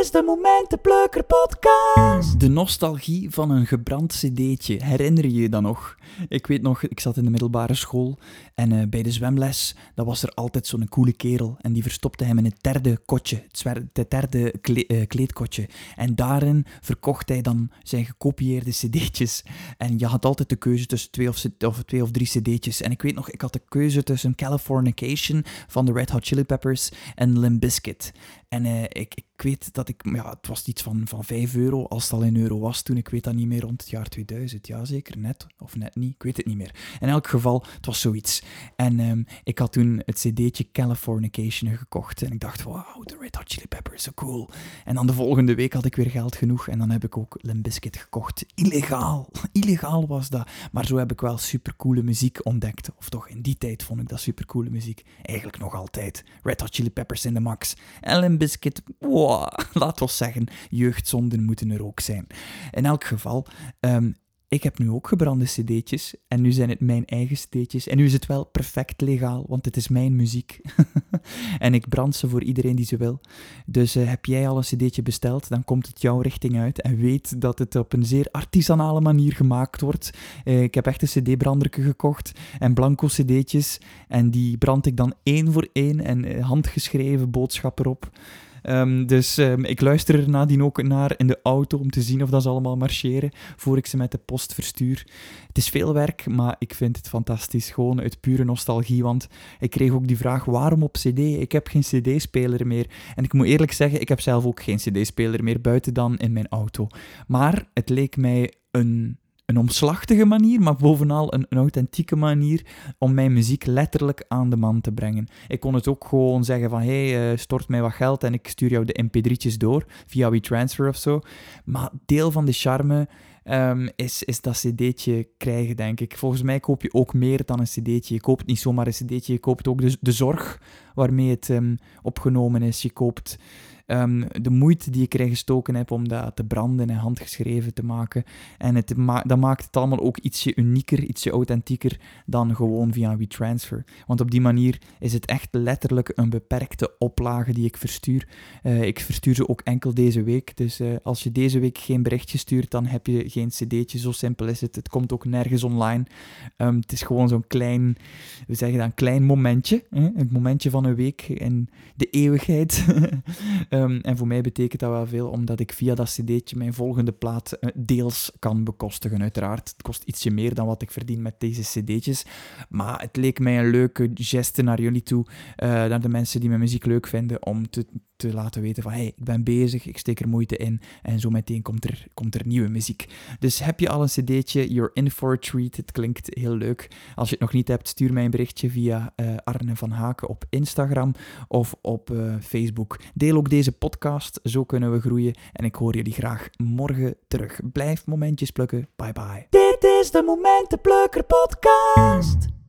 is de Momentenplukker podcast. De nostalgie van een gebrand cd'tje, herinner je je dat nog? Ik weet nog, ik zat in de middelbare school en eh, bij de zwemles, dat was er altijd zo'n coole kerel en die verstopte hem in het derde kotje, het derde eh, kleedkotje. En daarin verkocht hij dan zijn gekopieerde cd'tjes. En je had altijd de keuze tussen twee of, of, twee of drie cd'tjes. En ik weet nog, ik had de keuze tussen Californication van de Red Hot Chili Peppers en Limp Bizkit. En ik, ik weet dat ik, ja, het was iets van, van 5 euro, als het al in euro was toen, ik weet dat niet meer, rond het jaar 2000, ja zeker, net, of net niet, ik weet het niet meer. In elk geval, het was zoiets. En um, ik had toen het cd'tje Californication gekocht en ik dacht, wauw, de Red Hot Chili Peppers, zo cool. En dan de volgende week had ik weer geld genoeg en dan heb ik ook Limp Bizkit gekocht. Illegaal, illegaal was dat. Maar zo heb ik wel supercoole muziek ontdekt, of toch in die tijd vond ik dat supercoole muziek. Eigenlijk nog altijd. Red Hot Chili Peppers in de max. En Limp Bizkit, wow laat ons zeggen, jeugdzonden moeten er ook zijn. In elk geval, um, ik heb nu ook gebrande cd'tjes en nu zijn het mijn eigen cd'tjes. En nu is het wel perfect legaal, want het is mijn muziek. en ik brand ze voor iedereen die ze wil. Dus uh, heb jij al een cd'tje besteld, dan komt het jouw richting uit. En weet dat het op een zeer artisanale manier gemaakt wordt. Uh, ik heb echt een cd-branderke gekocht en blanco cd'tjes. En die brand ik dan één voor één en uh, handgeschreven boodschap erop. Um, dus um, ik luister er nadien ook naar in de auto om te zien of dat ze allemaal marcheren, voor ik ze met de post verstuur. Het is veel werk, maar ik vind het fantastisch, gewoon uit pure nostalgie, want ik kreeg ook die vraag, waarom op cd? Ik heb geen cd-speler meer. En ik moet eerlijk zeggen, ik heb zelf ook geen cd-speler meer, buiten dan in mijn auto. Maar het leek mij een een omslachtige manier, maar bovenal een, een, authentieke manier om mijn muziek letterlijk aan de man te brengen. Ik kon het ook gewoon zeggen van, hey, uh, stort mij wat geld en ik stuur jou de mp3'tjes door, via WeTransfer of zo. Maar deel van de charme um, is, is dat cd'tje krijgen, denk ik. Volgens mij koop je ook meer dan een cd'tje. Je koopt niet zomaar een cd'tje, je koopt ook de, de zorg waarmee het um, opgenomen is. Je koopt um, de moeite die ik erin gestoken heb om dat te branden en handgeschreven te maken. En het ma dat maakt het allemaal ook ietsje unieker, ietsje authentieker dan gewoon via WeTransfer. Want op die manier is het echt letterlijk een beperkte oplage die ik verstuur. Uh, ik verstuur ze ook enkel deze week. Dus uh, als je deze week geen berichtje stuurt, dan heb je geen cd'tje. Zo simpel is het. Het komt ook nergens online. Um, het is gewoon zo'n klein, we zeggen dan, klein momentje. Hè? Het momentje van een week in de eeuwigheid. Um, en voor mij betekent dat wel veel, omdat ik via dat cd'tje mijn volgende plaat uh, deels kan bekostigen. Uiteraard, het kost ietsje meer dan wat ik verdien met deze cd'tjes. Maar het leek mij een leuke geste naar jullie toe, uh, naar de mensen die mijn muziek leuk vinden, om te, te laten weten van, hey, ik ben bezig, ik steek er moeite in, en zo meteen komt er, komt er nieuwe muziek. Dus heb je al een cd'tje, you're in for a treat, het klinkt heel leuk. Als je het nog niet hebt, stuur mij een berichtje via uh, Arne van Haken op Instagram of op Facebook. Deel ook deze podcast. Zo kunnen we groeien. En ik hoor jullie graag morgen terug. Blijf momentjes plukken. Bye bye. Dit is de Momentenplukker podcast.